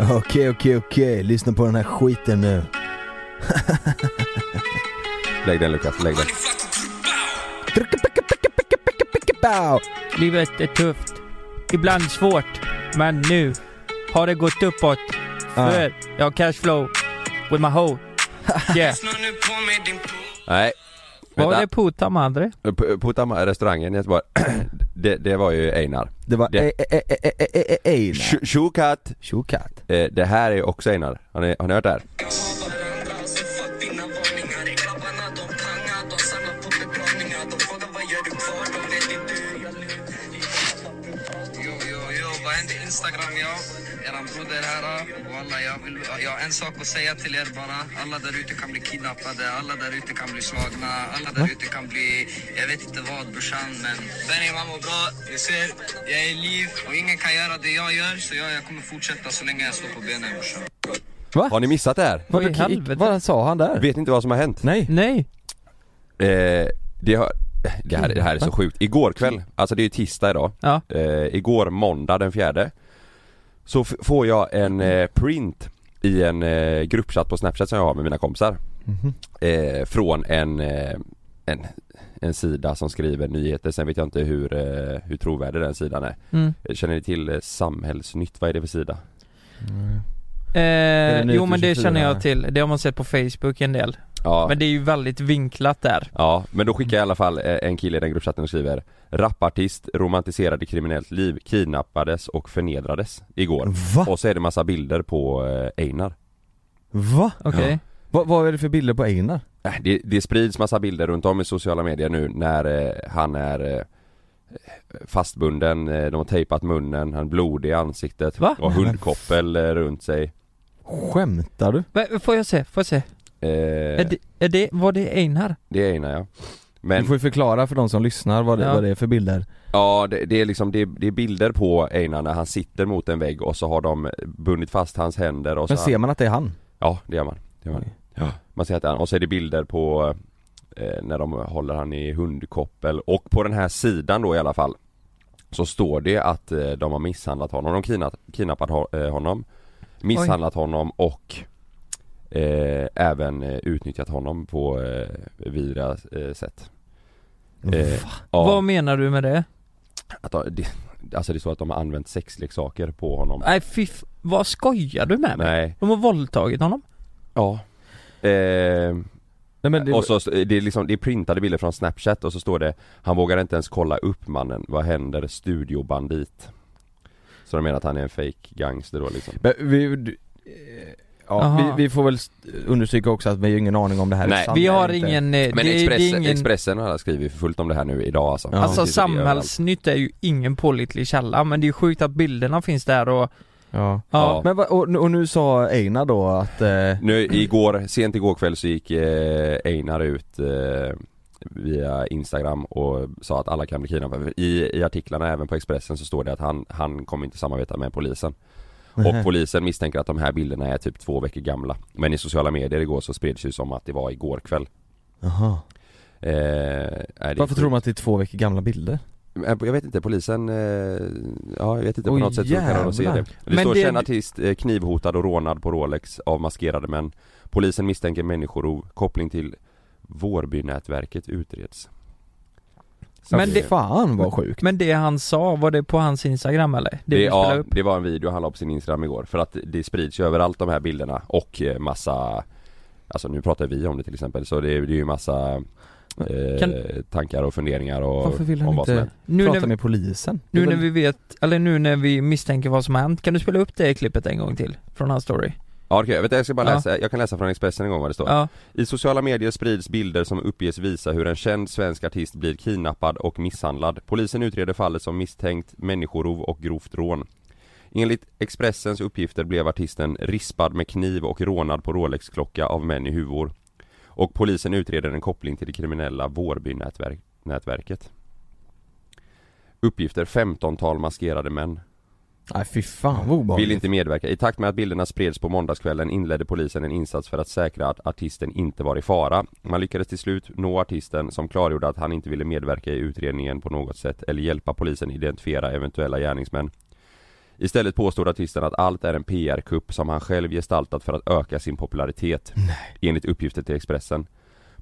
Okej, okej, okej. Lyssna på den här skiten nu. Lägg den Lukas, lägg den. Livet är tufft. Ibland svårt. Men nu har det gått uppåt. För jag har cashflow with my hoe. Yeah. Nej. Vad var det Putam André? P- Putama restaurangen i Göteborg, det, det var ju Einar. Det var Det- e- e- e- Einar. Tjokatt! Tjokatt. Eh, Det här är också Einar. Har ni, har ni hört det här? Instagram ja? Eran broder här. Walla, jag, vill, jag har en sak att säga till er bara. Alla där ute kan bli kidnappade, alla där ute kan bli slagna, alla där ute kan bli, jag vet inte vad brorsan, men Benny man mår bra, du ser, jag är i liv och ingen kan göra det jag gör, så jag, jag kommer fortsätta så länge jag står på benen brorsan. Har ni missat det här? Vad i Vad, helvete? vad sa han där? Vet inte vad som har hänt? Nej. Nej. Eh, det, har, det, här, det här är så sjukt. Igår kväll, alltså det är ju tisdag idag. Ja. Eh, igår måndag den fjärde Så f- får jag en eh, print i en eh, gruppchatt på snapchat som jag har med mina kompisar Mhm. eh, Från en, eh, en, en sida som skriver nyheter, sen vet jag inte hur, eh, hur trovärdig den sidan är Mm. Känner ni till eh, Samhällsnytt? Vad är det för sida? Eh, det jo men det 24? känner jag till. Det har man sett på Facebook en del. Ja, Men det är ju väldigt vinklat där. ja men då skickar jag i alla fall eh, en kille i den gruppchatten och skriver Rapartist romantiserade kriminellt liv, kidnappades och förnedrades igår Va? Och så är det massa bilder på eh, Einar Va? Okej. Va, vad är det för bilder på Einar? Äh, Det, det sprids massa bilder runt om i sociala medier nu när eh, han är fastbunden, de har tejpat munnen, han är blodig i ansiktet Va? och hundkoppel runt sig Skämtar du? Får jag se? Får jag se? Eh, Är det, är det, var det Einar? Det är Einar ja Du Men får ju förklara för de som lyssnar vad det, Ja. vad det är för bilder. ja, det, det är liksom det, det är bilder på Einar när han sitter mot en vägg och så har de bundit fast hans händer och så Men ser man att det är han? Ja, det gör man, det gör man. Oj. Ja, man ser att han, och så är det bilder på eh, när de håller han i hundkoppel och på den här sidan då i alla fall Så står det att eh, de har misshandlat honom, de kidnappat, kidnappat ho- eh, honom Misshandlat honom och eh, även eh, utnyttjat honom på eh, vidriga eh, sätt. Eh, ja, Vad menar du med det? att, de- det, Alltså det står att de har använt sexleksaker på honom. Nej fy vad skojar du med mig? Nej, De har våldtagit honom? ja. Eh, Nej men det, Och så, det är liksom, det är printade bilder från snapchat och så står det Han vågar inte ens kolla upp mannen, vad händer? Studiobandit? Så de menar att han är en fake gangster då liksom. Men vi, du- eh, ja, vi, vi får väl st- understryka också att vi har ingen aning om det här Nej. Vi har ingen, eh, Men det, Expressen, det är ingen Expressen har skrivit för fullt om det här nu idag alltså Ja. Alltså samhällsnytt är ju ingen pålitlig källa men det är ju sjukt att bilderna finns där och Ja. Ja, Men vad, och, och nu sa Einar då att, eh, Nu igår, sent igår kväll så gick eh, Einar ut eh, via Instagram och sa att alla kan bli kidnappade. I, I artiklarna även på Expressen så står det att han, han kommer inte samarbeta med polisen. Och polisen misstänker att de här bilderna är typ två veckor gamla. Men i sociala medier igår så spreds ju som att det var igår kväll. Jaha. Eh, det Varför tror man att det är två veckor gamla bilder? Men Jag vet inte, polisen, eh, ja jag vet inte på Oj, något sätt så kan de se det. jävlar. Det Men står det- känd artist eh, knivhotad och rånad på Rolex av maskerade män. Polisen misstänker människorov, koppling till Vårbynätverket utreds. Men det- Fan vad sjukt. Men det han sa, var det på hans instagram eller? Det, Det, ja, upp? det var en video han la på sin instagram igår för att det sprids ju överallt de här bilderna och eh, massa Alltså nu pratar vi om det till exempel så det är, det är ju massa eh, Kan- tankar och funderingar och Varför vill han om vad som inte. Nu prata när, med polisen? nu när vi vet, eller nu när vi misstänker vad som har hänt, kan du spela upp det klippet en gång till? Från hans story? Ja okej, du, jag ska bara Ja. läsa, jag kan läsa från Expressen en gång vad det står Ja, I sociala medier sprids bilder som uppges visa hur en känd svensk artist blir kidnappad och misshandlad. Polisen utreder fallet som misstänkt människorov och grovt rån. Enligt Expressens uppgifter blev artisten rispad med kniv och rånad på Rolex-klocka av män i huvor. Och polisen utreder en koppling till det kriminella Vårby-nätverket. Uppgifter 15-tal maskerade män. Nej fy fan vad obehagligt. Vill inte medverka. I takt med att bilderna spreds på måndagskvällen inledde polisen en insats för att säkra att artisten inte var i fara. Man lyckades till slut nå artisten som klargjorde att han inte ville medverka i utredningen på något sätt eller hjälpa polisen identifiera eventuella gärningsmän. Istället påstod artisten att allt är en PR-kupp som han själv gestaltat för att öka sin popularitet. Enligt uppgifter till Expressen.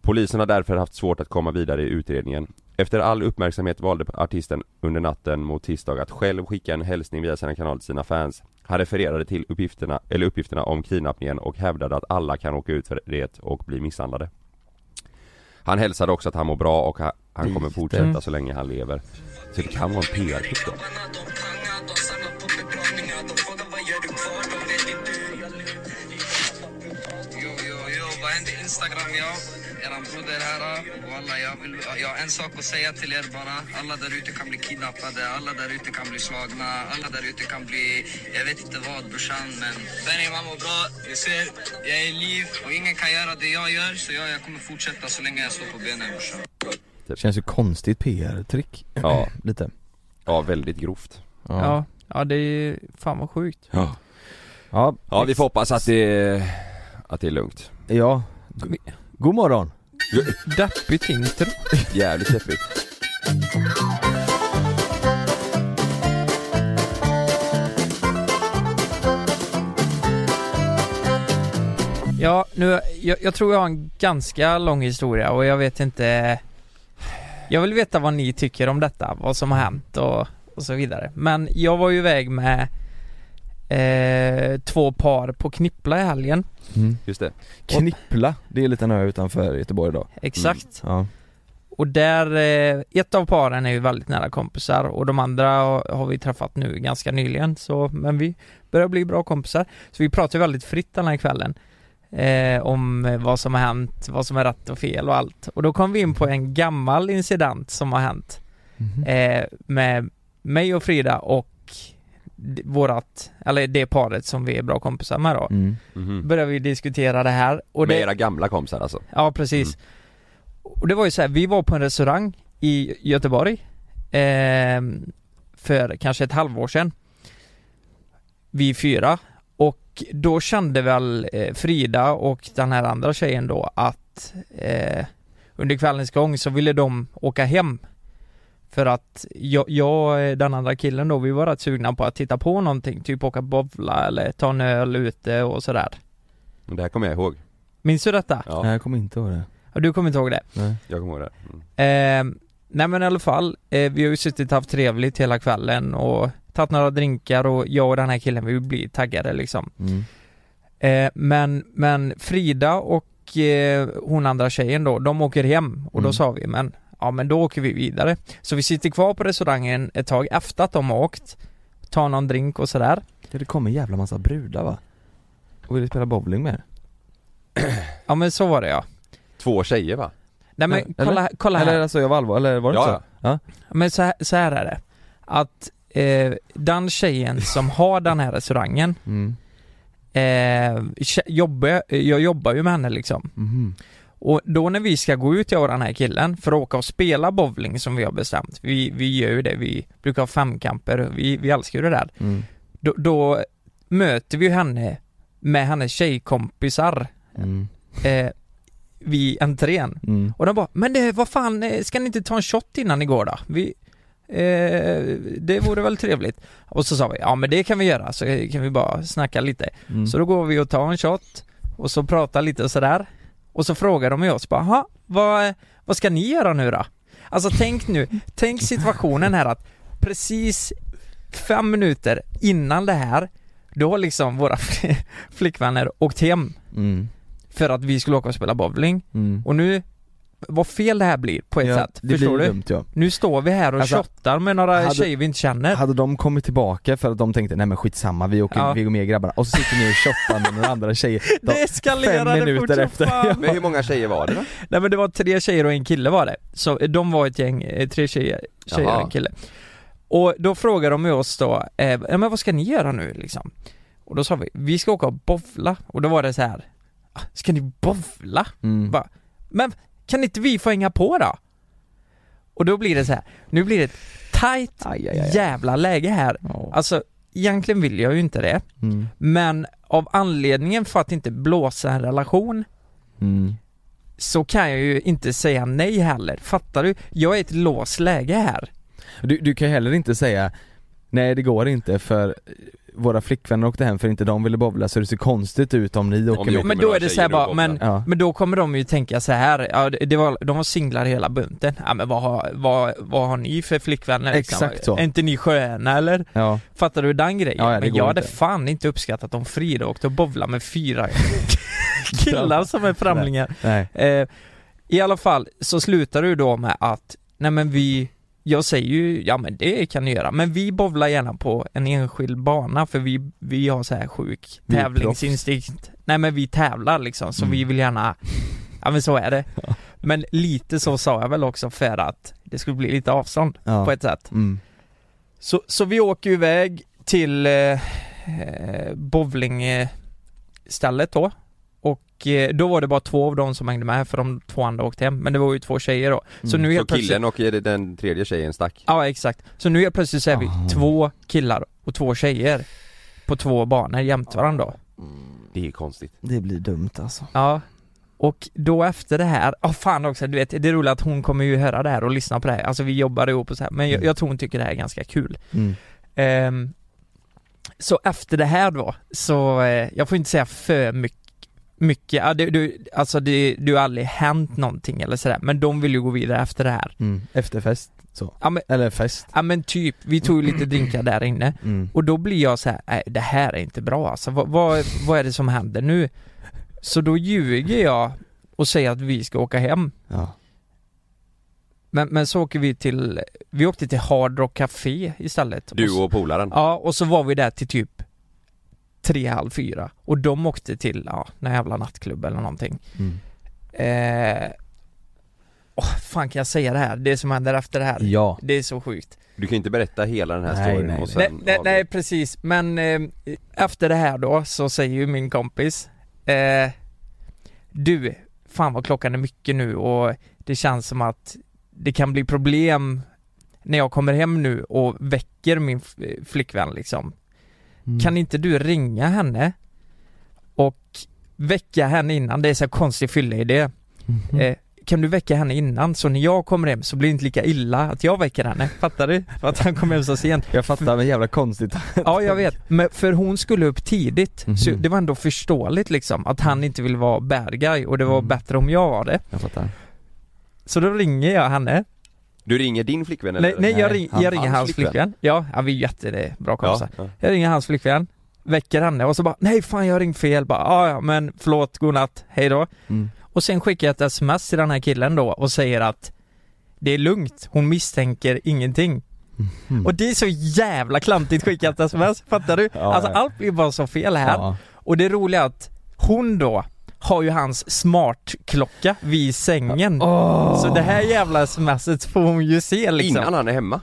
Polisen har därför haft svårt att komma vidare i utredningen. Efter all uppmärksamhet valde artisten under natten mot tisdag att själv skicka en hälsning via sina kanaler till sina fans. Han refererade till uppgifterna, eller uppgifterna om kidnappningen och hävdade att alla kan åka ut för det och bli misshandlade. Han hälsade också att han mår bra och ha- han kommer fortsätta så länge han lever. Så det kan vara en PR-kupp då. Instagram ja? Eran broder här. Walla, jag, vill, jag har en sak att säga till er bara. Alla där ute kan bli kidnappade, alla där ute kan bli slagna, alla där ute kan bli... Jag vet inte vad brorsan, men... Benny, man mår bra. Du ser, jag är i liv och ingen kan göra det jag gör. Så jag, jag kommer fortsätta så länge jag står på benen brorsan. Det känns ju konstigt PR-trick. Ja, Lite. ja väldigt grovt. ja, ja, det är fan vad sjukt. Ja. Ja, Ja, vi får hoppas att det, att det är lugnt. ja. God morgon. Deppigt intro. Jävligt deppigt. Ja, nu, jag, jag tror jag har en ganska lång historia och jag vet inte Jag vill veta vad ni tycker om detta, vad som har hänt och, och så vidare. Men jag var ju iväg med eh, två par på Knippla i helgen. Mm. Just det. Knippla, det är en liten ö utanför Göteborg då. Exakt. Ja. Och där, eh, ett av paren är ju väldigt nära kompisar och de andra har, vi träffat nu ganska nyligen så, men vi börjar bli bra kompisar. Så vi pratar ju väldigt fritt den här kvällen. Eh, om vad som har hänt, vad som är rätt och fel och allt. Och då kom vi in på en gammal incident som har hänt. Mhm. Eh, med mig och Frida och vårat, eller det paret som vi är bra kompisar med då. Mm. Mhm. Börjar vi diskutera det här och Med det, era gamla kompisar alltså? Ja precis. Och det var ju så här, vi var på en restaurang i Göteborg eh, för kanske ett halvår sedan. Vi fyra. Och då kände väl eh, Frida och den här andra tjejen då att eh, under kvällens gång så ville de åka hem. För att jag, jag, den andra killen då, vi var rätt sugna på att titta på någonting, typ åka bowla eller ta en öl ute och sådär. Men det här kommer jag ihåg. Minns du detta? Ja, Nej jag kommer inte ihåg det. Ja, du kommer inte ihåg det? Nej. jag kommer ihåg det. Mm. Eh, nej men i alla fall, eh, vi har ju suttit och haft trevligt hela kvällen och tagit några drinkar och jag och den här killen vi blir taggade liksom. Mm. Eh, men, men Frida och eh, hon andra tjejen då, de åker hem och då Mm. sa vi men ja men då åker vi vidare. Så vi sitter kvar på restaurangen ett tag efter att de har åkt, tar någon drink och sådär. Ja, det kommer en jävla massa brudar va? Och vill spela bowling med. Ja men så var det ja. Två tjejer va? Nej men Eller? kolla, kolla här. Eller alltså jag var allvar, eller var det inte Ja, så? Ja. Men så här, så här är det. Att eh, den tjejen som har den här restaurangen Mm. eh, jobbar, jag jobbar ju med henne liksom. Mhm. Och då när vi ska gå ut jag och den här killen för att åka och spela bowling som vi har bestämt, vi, vi gör ju det, vi brukar ha femkamper, vi, vi älskar ju det där. Mm. Då, då möter vi ju henne med hennes tjejkompisar Mm. eh, vid entrén. Mm. Och de bara, men det, vad fan, eh, ska ni inte ta en shot innan ni går då? Vi, eh, det vore väl trevligt. Och så sa vi, ja men det kan vi göra, så kan vi bara snacka lite. Mm. Så då går vi och tar en shot och så pratar lite och sådär. Och så frågar de oss bara, "Jaha, vad, vad ska ni göra nu då? Alltså tänk nu, tänk situationen här att precis fem minuter innan det här, då har liksom våra flickvänner åkt hem Mm. för att vi skulle åka och spela bowling. Mm. Och nu, vad fel det här blir på ett Ja, sätt, det förstår blir du? dumt ja. Nu står vi här och Alltså, shottar med några hade- tjejer vi inte känner. Hade de kommit tillbaka för att de tänkte nej men skitsamma vi åker, Ja. vi går med grabbarna och så sitter ni och shottar med några andra tjejer de- Det eskalerade fem minuter fort efter. fan. Men hur många tjejer var det då? Nej men det var tre tjejer och en kille var det. Så de var ett gäng, eh, tre tjejer, tjejer och en kille. Och då frågade de oss då, eh, ja men vad ska ni göra nu liksom? Och då sa vi, vi ska åka och bowla. Och då var det så här, "Ah, ska ni bowla? Mm. Bara, men kan inte vi få hänga på då? Och då blir det så här, nu blir det ett tight Aj, aj, aj. jävla läge här. Ja. Alltså, egentligen vill jag ju inte det. Mm. Men av anledningen för att inte blåsa en relation Mm. så kan jag ju inte säga nej heller. Fattar du? Jag är i ett låst läge här. Du, du kan heller inte säga Nej det går inte för våra flickvänner åkte hem för inte de ville bowla så det ser konstigt ut om ni åker vi med åker Men med då är det så här bara, men, Ja. men då kommer de ju tänka så här, ja det var, de var singlar hela bunten. Ja men vad har, vad, vad har ni för flickvänner liksom? Exakt så. Är inte ni sköna eller? Ja, Fattar du den grejen? Ja, men jag hade inte. fan inte uppskattat om Frida åkte och bowlade med fyra killar som är främlingar. nej. Eh, I alla fall så slutar du då med att, nej men vi, jag säger ju, ja men det kan ni göra, men vi bowlar gärna på en enskild bana för vi, vi har så här sjuk tävlingsinstinkt. Nej men vi tävlar liksom, så Mm. vi vill gärna, ja men så är det. Men lite så sa jag väl också för att det skulle bli lite avstånd Ja. på ett sätt. Mm. Så, så vi åker ju iväg till eh, eh, bowlingstället då då var det bara två av dem som hängde med för de två andra åkte hem, men det var ju två tjejer då. Så Mm. nu Så helt plötsligt, killen och den tredje tjejen stack? ja exakt. Så nu helt plötsligt så är vi Ah. två killar och två tjejer på två banor jämte varandra då. Det är konstigt Det blir dumt alltså Ja. Och då efter det här, ja fan också, du vet, det är roligt att hon kommer ju höra det här och lyssna på det här. Alltså vi jobbar ihop och så här, men jag, jag tror hon tycker det här är ganska kul. mm. Ehm, så efter det här då, så eh, jag får inte säga för mycket mycket, ja, du, du, alltså det, det har aldrig hänt någonting eller sådär, men de vill ju gå vidare efter det här. Mm. Efterfest så, Ja men, eller fest ja, men typ, vi tog ju lite drinkar där inne mm. och då blir jag så här, nej det här är inte bra alltså, vad, vad, vad är det som händer nu? Så då ljuger jag och säger att vi ska åka hem. Ja, Men, men så åker vi till, vi åkte till Hard Rock Café istället. Du och polaren? Ja, och så var vi där till typ tre, halv fyra. Och de åkte till, ja, någon jävla nattklubb eller någonting. mm. Eh, åh, fan kan jag säga det här? Det som händer efter det här. ja. Det är så sjukt. Du kan inte berätta hela den här Nej, storyn nej, och Nej, sen nej, avbryta. nej precis, men eh, efter det här då så säger ju min kompis eh, Du, fan vad klockan är mycket nu och det känns som att det kan bli problem när jag kommer hem nu och väcker min flickvän liksom. Mm. Kan inte du ringa henne och väcka henne innan? Det är så konstig fylleidé. Mhm. Eh, kan du väcka henne innan så när jag kommer hem så blir det inte lika illa att jag väcker henne? Fattar du? För att han kommer hem så sent. Jag fattar men jävla konstigt Ja jag vet, men för hon skulle upp tidigt, så Mhm. det var ändå förståeligt liksom att han inte vill vara bad guy och det var Mm. bättre om jag var det. Jag fattar Så då ringer jag henne, Du ringer din flickvän eller? nej, nej jag, ring, han- jag ringer hans hans flickvän. flickvän. Ja, vi är jättebra kompisar. ja, ja. Jag ringer hans flickvän, väcker henne och så bara nej fan jag har ringt fel, bara "Ah, ja men förlåt, godnatt, hej då. mm. Och sen skickar jag ett sms till den här killen då och säger att det är lugnt, hon misstänker ingenting. Mhm. Och det är så jävla klantigt skickat sms, fattar du? Ja, alltså allt blir bara så fel här. Ja. Och det roliga är att hon då har ju hans smartklocka vid sängen. Så det här jävla smset får hon ju se liksom. Innan han är hemma?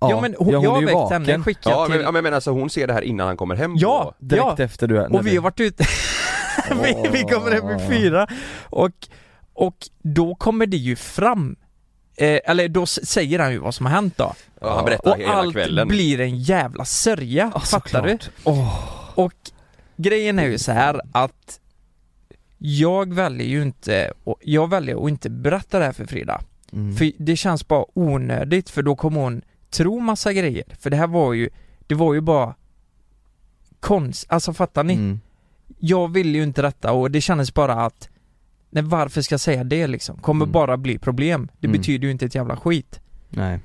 Ja, men hon, jag är har ju väckt vaken. henne, skickat Ja men, till... ja, men jag menar alltså hon ser det här innan han kommer hem Ja, på... Direkt ja. efter du är Och vi har varit ute, vi, vi kommer hem vid fyra och, och då kommer det ju fram eh, eller då säger han ju vad som har hänt då. Ja, han berättar Och hela allt kvällen blir en jävla sörja, Ja, fattar du? såklart. Åh. Och grejen är ju så här att jag väljer ju inte, jag väljer att inte berätta det här för Frida. Mm. För det känns bara onödigt för då kommer hon tro massa grejer. För det här var ju, det var ju bara konst, alltså fattar ni? Mm. Jag ville ju inte detta och det kändes bara att Nej varför ska jag säga det liksom? Kommer Mm. bara bli problem. Det Mm. betyder ju inte ett jävla skit. Nej.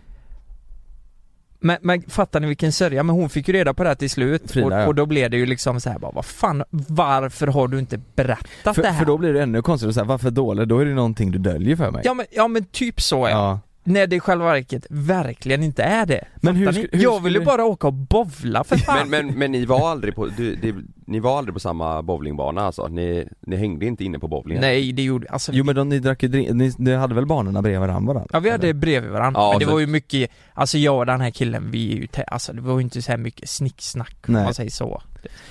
Men, men fattar ni vilken sörja? Men hon fick ju reda på det här till slut Frida, och, ja. och då blev det ju liksom så här bara, vad fan, varför har du inte berättat För, det här? för då blir det ännu konstigare att säga varför dålig? Då är det någonting du döljer för mig. Ja men, ja men typ så ja. Ja. När det i själva verket verkligen inte är det. Men hur sku- hur jag vill ju skulle- bara åka och bovla för fan. Men, men, men ni var aldrig på, du, det, ni var aldrig på samma bowlingbana alltså? Ni, ni hängde inte inne på bowlingen? Nej det gjorde, alltså Jo men de, ni drack ju drink, ni, ni hade väl banorna bredvid varandra? va? Ja vi hade Eller? bredvid varandra, Ja, men det så- var ju mycket, alltså jag och den här killen vi är ju, alltså det var ju inte så här mycket snicksnack om Nej. man säger så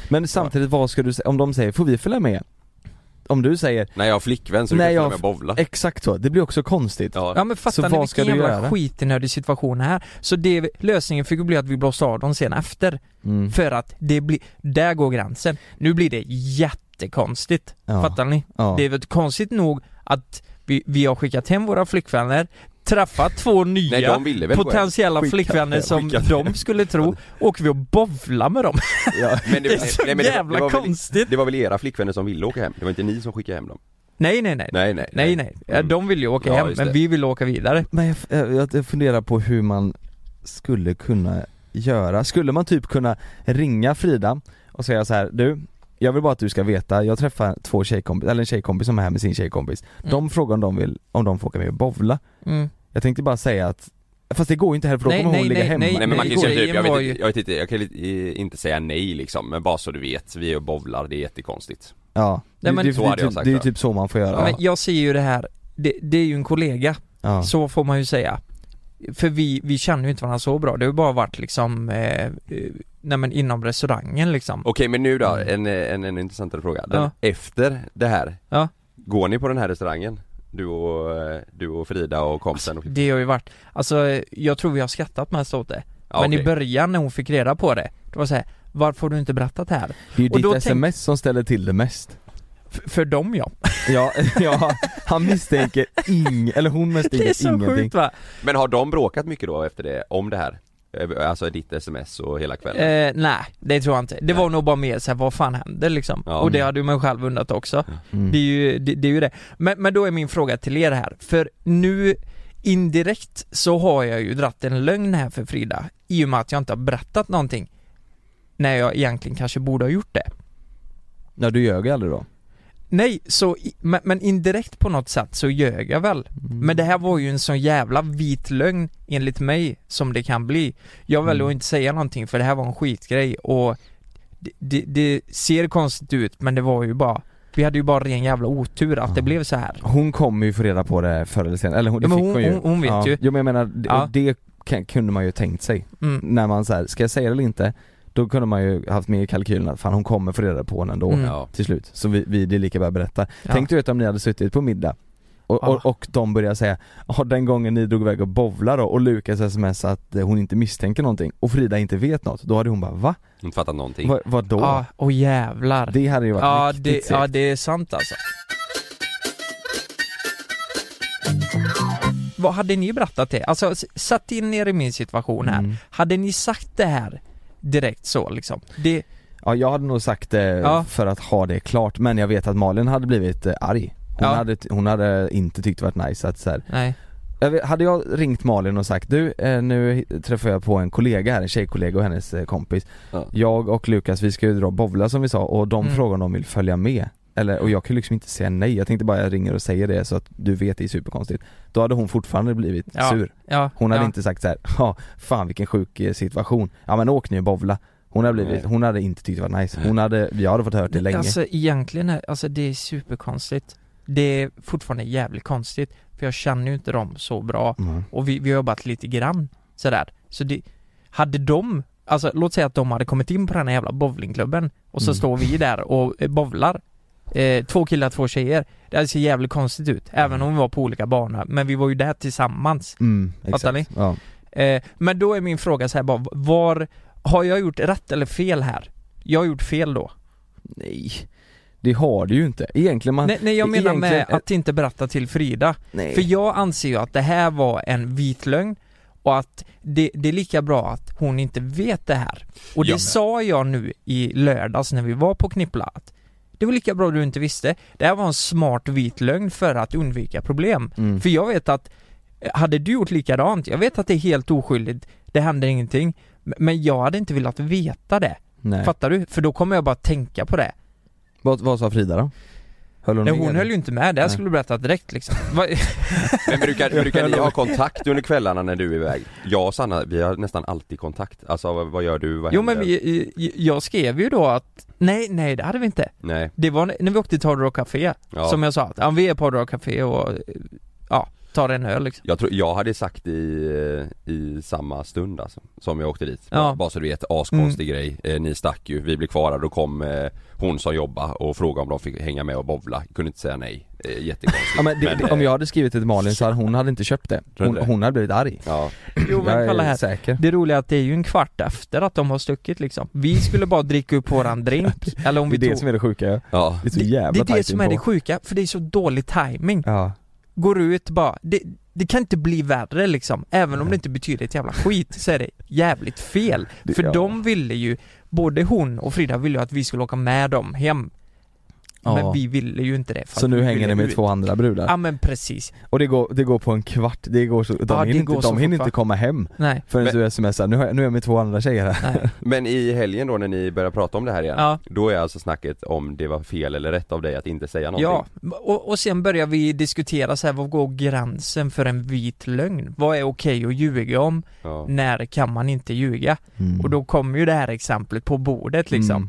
Men samtidigt, vad ska du säga, om de säger 'Får vi följa med?' Om du säger Nej jag har flickvän så du kan jag med och bowla exakt så, det blir också konstigt Ja, Ja men Så fattar ni vad vilken du jävla göra? skitinödig situation här? Så det, lösningen fick bli att vi blåste av dem sen efter mm. För att det blir, där går gränsen Nu blir det jättekonstigt, ja. fattar ni? Ja. Det är väl konstigt nog att vi, vi har skickat hem våra flickvänner Träffat två nya Nej väl potentiella Skickat flickvänner som skickat de skulle tro, åker vi och bovlar med dem Ja. Men Det är så nej, men det var- jävla det var väl- konstigt Det var väl era flickvänner som ville åka hem? Det var inte ni som skickade hem dem? Nej nej nej Nej nej Nej nej, Ja, Mm. de vill ju åka Ja, hem men det. vi vill åka vidare Men jag, jag, jag funderar på hur man skulle kunna göra, skulle man typ kunna ringa Frida och säga så här: du jag vill bara att du ska veta, jag träffar två tjejkompis, eller en tjejkompis som är här med sin tjejkompis. De frågar om de vill, om de får åka med och bowla. Mm. Jag tänkte bara säga att, fast det går ju inte heller för då Nej, kommer hon nej, ligga nej, hemma. nej, Nej men man Nej, kan ju säga typ, jag vet, inte, jag vet inte, jag kan inte säga nej liksom, men bara så du vet, vi är och bowlar, det är jättekonstigt. Ja, Nej, men- det, det, det, det är ju då. typ så man får göra. Men jag ser ju det här, det, det är ju en kollega, ja. så får man ju säga För vi, vi känner ju inte varandra så bra, det har bara varit liksom, eh, eh, nej men inom restaurangen liksom Okej men nu då, Mm. en, en, en intressantare fråga. Den, Ja. Efter det här, Ja. går ni på den här restaurangen? Du och, eh, du och Frida och kompisen? och Det har ju varit, alltså eh, jag tror vi har skrattat mest åt det ja, Men i okej. början när hon fick reda på det, det var så här, varför har du inte berättat det här? Det är ju och då ditt sms som ställer till det mest för dem ja, Ja, ja han misstänker ing, eller hon det är misstänker så ingenting sjukt va? Men har de bråkat mycket då efter det, om det här? Eh, Alltså ditt sms och hela kvällen? Eh, nej, det tror jag inte. Det var nog bara mer såhär, vad fan händer liksom? Ja. och det hade ju man själv undrat också. mm. Det är ju det, det, är ju det. Men, men då är min fråga till er här, för nu indirekt så har jag ju dratt en lögn här för Frida, i och med att jag inte har berättat någonting när jag egentligen kanske borde ha gjort det. Ja du ljög aldrig då? Nej, så, men, men indirekt på något sätt så ljög jag väl. Mm. Men det här var ju en sån jävla vit lögn enligt mig som det kan bli. Jag väljer Mm. att inte säga någonting för det här var en skitgrej och det, det, det ser konstigt ut men det var ju bara Vi hade ju bara ren jävla otur att det Ja. blev så här. Hon kommer ju få reda på det förr eller senare, eller hon, det Ja, fick hon- hon, ju hon- hon vet ja. ju. Jo men jag menar, det, det kunde man ju tänkt sig Mm. När man så här, ska jag säga det eller inte? Då kunde man ju haft med i kalkylen att fan hon kommer få reda på det ändå Mm. Till slut Så vi, vi det är lika bra att berätta Ja. Tänk du vet om ni hade suttit på middag och, Ja. och, och de börjar säga ja den gången ni drog iväg och bowla då och Lukas sms att eh, hon inte misstänker någonting och Frida inte vet något, då hade hon bara va? Inte fattat någonting Va, vadå? Ja, och jävlar. Det hade ju varit ja, riktigt det, segt. ja, det är sant alltså. Vad hade ni berättat det? Alltså, satt in er i min situation här. Mm. Hade ni sagt det här direkt så liksom? Det, Ja jag hade nog sagt det Ja. för att ha det klart men jag vet att Malin hade blivit eh, arg Hon, Ja. hade, hon hade inte tyckt det varit nice att så här, nej. Hade jag ringt Malin och sagt du, eh, nu träffar jag på en kollega här, en tjejkollega och hennes eh, kompis Ja. Jag och Lukas vi ska ju dra bowla som vi sa och de Mm. frågar om de vill följa med eller, och jag kan liksom inte säga nej, jag tänkte bara jag ringer och säger det så att du vet det är superkonstigt Då hade hon fortfarande blivit Ja. sur Ja, Hon hade ja. inte sagt så här, ja fan vilken sjuk eh, situation, ja men åk nu och bowla Hon hade blivit, hon hade inte tyckt det var nice, hon hade, jag hade fått hört det länge Alltså egentligen, är, alltså det är superkonstigt. Det är fortfarande jävligt konstigt. För jag känner ju inte dem så bra. mm. Och vi, vi har jobbat lite grann sådär. Så det, hade de, alltså låt säga att de hade kommit in på den här jävla bowlingklubben och så Mm. står vi där och eh, bowlar. Eh, två killar, två tjejer. Det ser jävligt konstigt ut. Även om vi var på olika banor. Men vi var ju där tillsammans. Mm, Fattar exakt. Ja. Eh, men då är min fråga så här bara, var, har jag gjort rätt eller fel här? Jag har gjort fel då. Nej, det har du ju inte. Egentligen man... nej, nej jag menar med egentligen- att inte berätta till Frida. Nej. För jag anser ju att det här var en vit lögn och att det, det är lika bra att hon inte vet det här. Och det Ja. sa jag nu i lördags när vi var på Knippla att det var lika bra du inte visste. Det här var en smart vit lögn för att undvika problem. Mm. För jag vet att, eh, hade du gjort likadant, jag vet att det är helt oskyldigt, det händer ingenting, men jag hade inte velat veta det. Nej. Fattar du? För då kommer jag bara tänka på det. Vad, vad sa Frida då? Höll hon Nej, hon höll ju inte med, det här skulle du berätta direkt liksom. Men brukar, brukar ni ha kontakt under kvällarna när du är iväg? Jag och Sanna, vi har nästan alltid kontakt. Alltså vad, vad gör du? Vad jo men vi, jag skrev ju då att, nej nej det hade vi inte. Nej, Det var när vi åkte till Hard Rock Café, Ja. som jag sa, att, ja, vi är på Hard Rock Café och ja, tar en öl liksom. jag, tror, jag hade sagt i, i samma stund alltså, som jag åkte dit. Ja. Mm. Bara, så du vet, askonstig grej. Eh, ni stack ju, vi blev kvar där, då kom eh, hon som jobbar och frågade om de fick hänga med och bovla. Kunde inte säga nej. Eh, jättekonstigt. Ja, men det, Men, om eh, jag hade skrivit det till Malin så hade hon hade inte köpt det. Hon, det? hon hade blivit arg. Ja, Jo men kolla är här, säker. det roliga är att det är ju en kvart efter att de har stuckit liksom. Vi skulle bara dricka upp våran drink, eller om Det vi är det tog... som är det sjuka ja. ja. Det är så det, jävla det är det som är det sjuka, för det är så dålig timing. Ja. Går ut bara, det, det kan inte bli värre liksom, även om det inte betyder ett jävla skit så är det jävligt fel. Det- För ja. de ville ju, både hon och Frida ville ju att vi skulle åka med dem hem. Ja. Men vi ville ju inte det. för Så nu hänger ni med ut. två andra brudar? Ja men precis. Och det går, det går på en kvart, det går så, de Ja, det hinner, inte, går så de hinner inte komma hem Nej. förrän Men- du smsar, nu, har nu är jag med två andra tjejer här Nej. Men i helgen då när ni börjar prata om det här igen, Ja. då är alltså snacket om det var fel eller rätt av dig att inte säga Ja, någonting? och, och sen börjar vi diskutera så här, vad går gränsen för en vit lögn? Vad är okej att ljuga om? Ja. När kan man inte ljuga? Mm. Och då kommer ju det här exemplet på bordet liksom. Mm.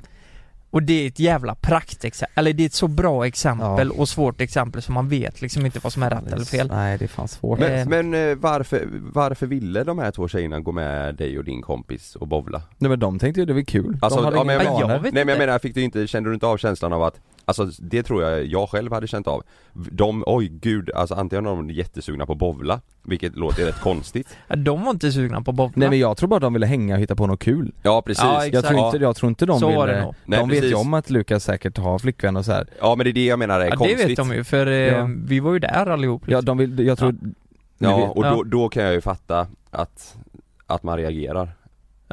Och det är ett jävla praktexempel, eller det är ett så bra exempel och svårt exempel som man vet liksom inte vad som är rätt eller fel. Nej det är fan svårt Eh. Men, men eh, varför, varför ville de här två tjejerna gå med dig och din kompis och bovla? Nej men de tänkte ju det var kul, Alltså, de hade ja, inga men- Men jag Nej men jag inte. menar, fick du inte, kände du inte av känslan av att Alltså det tror jag jag själv hade känt av De, oj gud, alltså antingen är de jättesugna på bovla Vilket låter rätt konstigt Ja, De var inte sugna på bowla. Nej men jag tror bara de ville hänga och hitta på något kul Ja precis, Ja, ja, jag tror, inte, jag tror inte de Så var det ville, nog. Nej, de vet ju om att Lukas säkert har flickvän och så här. men det är det jag menar är Ja det konstigt vet de ju för eh, Ja. vi var ju där allihop Ja liksom. de vill, jag tror ni Ja, vet- och Ja. Då, då kan jag ju fatta att, att man reagerar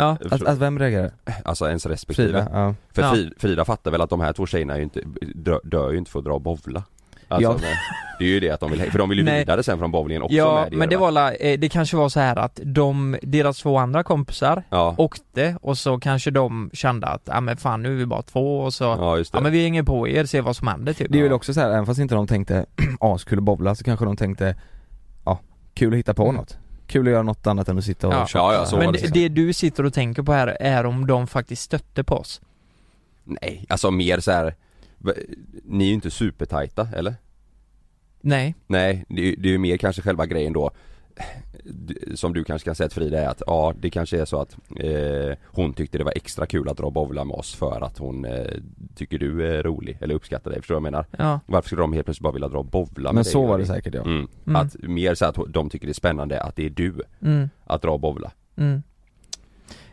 ja. att, att vem reagerar? Alltså ens respektive Frida? Ja. För Ja. Frida, fattar väl att de här två tjejerna är ju inte, dö, dör ju inte för att dra och bovla Alltså, Ja. men, det är ju det att de vill, för de vill ju Nej. vidare sen från bowlingen också Ja med men det va? var eh, det kanske var så här att de, deras två andra kompisar Ja, åkte och så kanske de kände att, ja men fan nu är vi bara två och så, ja, ja just det men vi hänger på er, se vad som händer typ. Det är väl också så här, även fast inte de tänkte askul att bowla så kanske de tänkte Ja, kul att hitta på Mm. något Kul att göra något annat än att sitta och Ja. Ja, ja, så men det, det. det du sitter och tänker på här är om de faktiskt stötte på oss. Nej, alltså mer så här. Ni är ju inte supertajta, eller? Nej. Nej, det är, det är ju mer kanske själva grejen då Som du kanske kan säga till Frida är att ja, det kanske är så att eh, Hon tyckte det var extra kul att dra bowla med oss för att hon eh, Tycker du är rolig, eller uppskattar dig, förstår du vad jag menar? Ja. Varför skulle de helt plötsligt bara vilja dra och bowla med Men dig? så och var det säkert ja Mm. Mm. Att mer så att de tycker det är spännande att det är du Mm. att dra och bowla Mm.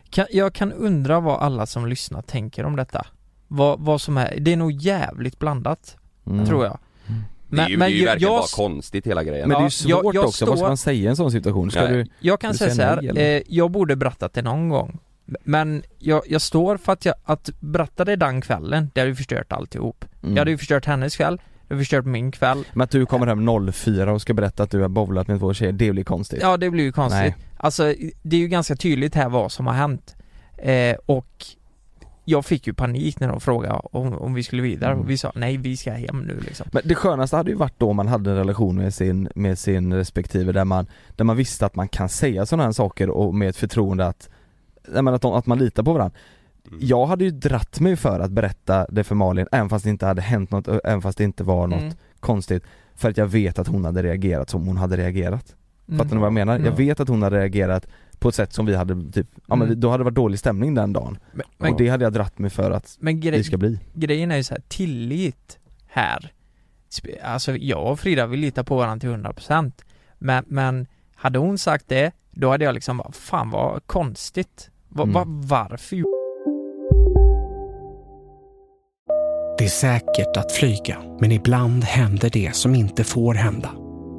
Kan, jag kan undra vad alla som lyssnar tänker om detta. Vad, vad som är, det är nog jävligt blandat, Mm. tror jag. Det är ju, det är ju jag- verkligen jag, bara konstigt hela grejen Men det är ju svårt jag- jag också, vad ska man säga i en sån situation? Ska Nej. du, jag kan du säga så säger här, eh, jag borde berättat det någon gång. Men jag, jag står för att jag, att berätta det den kvällen, det hade ju förstört alltihop. mm. Jag hade ju förstört hennes kväll, det hade förstört min kväll. Men att du kommer hem 04 och ska berätta att du har bowlat med två tjejer, det blir konstigt Ja det blir ju konstigt. Nej. Alltså det är ju ganska tydligt här vad som har hänt. Eh, och jag fick ju panik när de frågade om, om vi skulle vidare Mm. och vi sa nej vi ska hem nu liksom. Men det skönaste hade ju varit då man hade en relation med sin, med sin respektive där man, där man visste att man kan säga sådana här saker och med ett förtroende att, nej men att, de, att man litar på varandra. Mm. Jag hade ju dratt mig för att berätta det för Malin, även fast det inte hade hänt något, även fast det inte var något Mm. konstigt. För att jag vet att hon hade reagerat som hon hade reagerat. Mm. Fattar ni vad jag menar? Mm. Jag vet att hon hade reagerat på ett sätt som vi hade typ, ja men Mm. vi- då hade det varit dålig stämning den dagen. Men, men, Och det hade jag dratt mig för att men gre- vi ska bli. grejen är ju så här, tillit här. Alltså jag och Frida vill lita på varandra till 100% men, men hade hon sagt det, då hade jag liksom bara, fan vad konstigt. Va, Mm. va, varför? Det är säkert att flyga, men ibland händer det som inte får hända.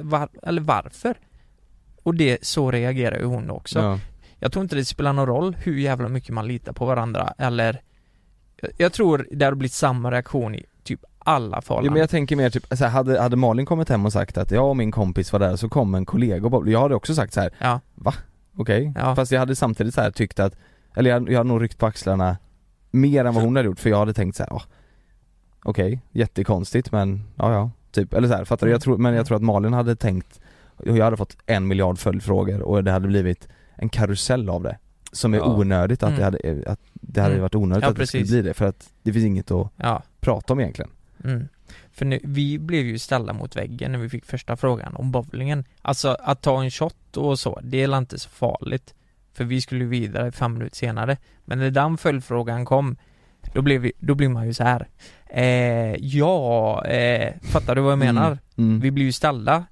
Var, eller varför? Och det, så reagerar ju hon också. Ja. Jag tror inte det spelar någon roll hur jävla mycket man litar på varandra eller jag- tror det har blivit samma reaktion i typ alla Jo, förhållanden. men jag tänker mer typ, så här, hade, hade Malin kommit hem och sagt att jag och min kompis var där så kom en kollega och jag hade också sagt så här. Ja. Va? Okej? Ja. Fast jag hade samtidigt så här tyckt att, eller jag, jag hade nog ryckt på axlarna mer än vad hon hade gjort för jag hade tänkt så här, ah, okej, jättekonstigt men ja ja, typ, eller så här, fattar du? Jag tror, men jag tror att Malin hade tänkt, jag hade fått en miljard följdfrågor och det hade blivit en karusell av det Som är Ja. onödigt att Mm. det hade, att det hade Mm. varit onödigt Ja, att det skulle precis. bli det för att det finns inget att Ja. prata om egentligen Mm. För nu, vi blev ju ställda mot väggen när vi fick första frågan om bowlingen. Alltså att ta en shot och så, det är inte så farligt. För vi skulle vidare fem minuter senare. Men när den följdfrågan kom, då blev, vi, då blir man ju så här. Eh, ja, eh, fattar du vad jag Mm. menar? Mm. Vi blir ju ställda.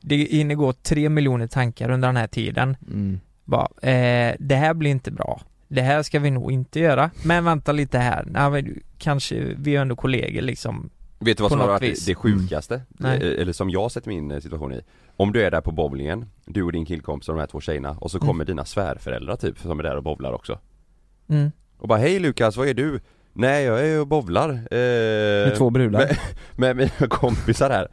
Det hinner gå tre miljoner tankar under den här tiden. Mm. Bara, eh, det här blir inte bra. Det här ska vi nog inte göra. Men vänta lite här. Nej, men kanske, vi är ändå kollegor liksom. Vet du vad som har varit vis. det sjukaste? Nej. Eh, Eller som jag sätter min eh, situation i Om du är där på bowlingen, du och din killkompis och de här två tjejerna och så Mm. kommer dina svärföräldrar typ som är där och bowlar också Mm. Och bara hej Lukas, vad är du? Nej jag är och bowlar eh, Med två brudar. med, med mina kompisar här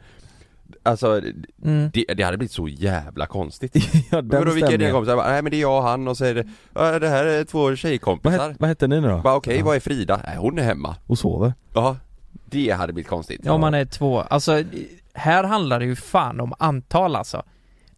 Alltså, Mm. det, det hade blivit så jävla konstigt Ja, Men den Vadå vilka är dina kompisar? Bara, Nej men det är jag och han och så är det, ja, det här är två Vad, tjejkompisar het, vad hette ni nu då? Bara okej, Ja. vad är Frida? Nej hon är hemma Och sover? Ja, det hade blivit konstigt Ja, om man är två. Alltså, här handlar det ju fan om antal alltså.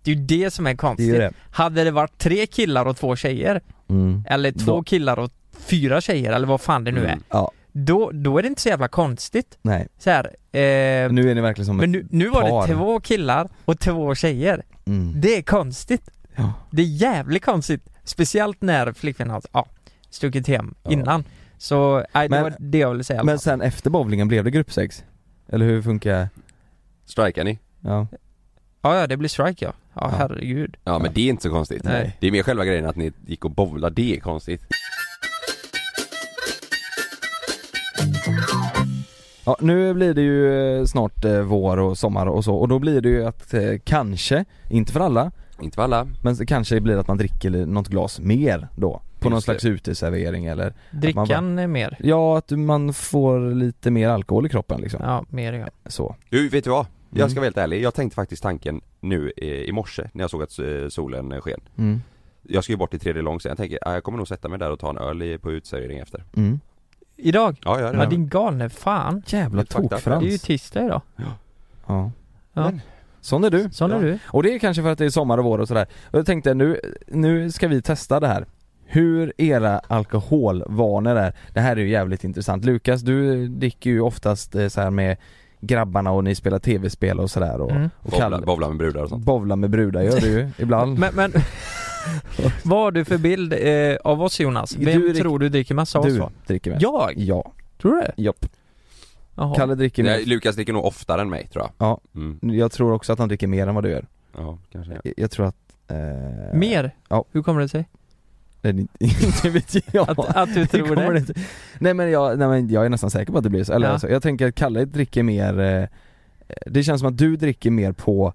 Det är ju det som är konstigt. Det är ju det. Hade det varit tre killar och två tjejer, Mm. eller två Då- killar och fyra tjejer, eller vad fan det nu Mm. är. Ja, Då, då är det inte så jävla konstigt. nej. Så här, eh, Nu är ni verkligen som men nu, nu var par. det två killar och två tjejer. mm. Det är konstigt. Ja. Det är jävligt konstigt. Speciellt när flickvännen har ja, stuckit hem Ja. innan. Så, nej, det Men- var det jag ville säga Men sen efter bowlingen blev det gruppsex? Eller hur funkar Strikar ni? Ja, Ja, ja, det blir strike ja. Ja, Ja. herregud. Ja men det är inte så konstigt. Nej. Det är mer själva grejen att ni gick och bowlade, det är konstigt. Ja, nu blir det ju eh, snart eh, vår och sommar och så och då blir det ju att eh, kanske, inte för alla, Inte för alla. men det kanske blir att man dricker något glas mer då På någon Just det. slags uteservering eller Drickan är mer. Ja, att man får lite mer alkohol i kroppen liksom Ja, mer ja. Så Du, vet du vad? Jag Mm. ska vara helt ärlig, jag tänkte faktiskt tanken nu i morse när jag såg att solen sken. mm. Jag ska ju bort till tredje lång jag tänker, jag kommer nog sätta mig där och ta en öl på uteservering efter. Mm. Idag? Ja, jag Ja, det. din galne fan. Jävla tokfrans Det är ju tisdag idag. Ja, Ja. Men- sån är du Sån är Ja. du. Och det är kanske för att det är sommar och vår och sådär Och jag tänkte nu, nu ska vi testa det här Hur era alkoholvanor är Det här är ju jävligt intressant Lukas, du dricker ju oftast eh, så här med grabbarna och ni spelar tv-spel och sådär och, Mm. och Bowla, Kalle bowla med brudar och sånt. Bowla med brudar gör du ju ibland Men, men vad har du för bild eh, av oss Jonas? Du Vem drick- tror du dricker mest av oss Du va? dricker mest Jag? Ja, Tror du det? jopp Jaha. Kalle dricker Nej, mer Lukas dricker nog oftare än mig tror jag. Ja. Mm. Jag tror också att han dricker mer än vad du gör Ja, kanske. Jag, jag tror att Eh, Mer? Ja. Hur kommer det sig? Nej, inte vet jag. Att, att du tror kommer det? inte- Nej men, jag, nej men jag är nästan säker på att det blir så, eller Ja. alltså, jag tänker att Kalle dricker mer eh, Det känns som att du dricker mer på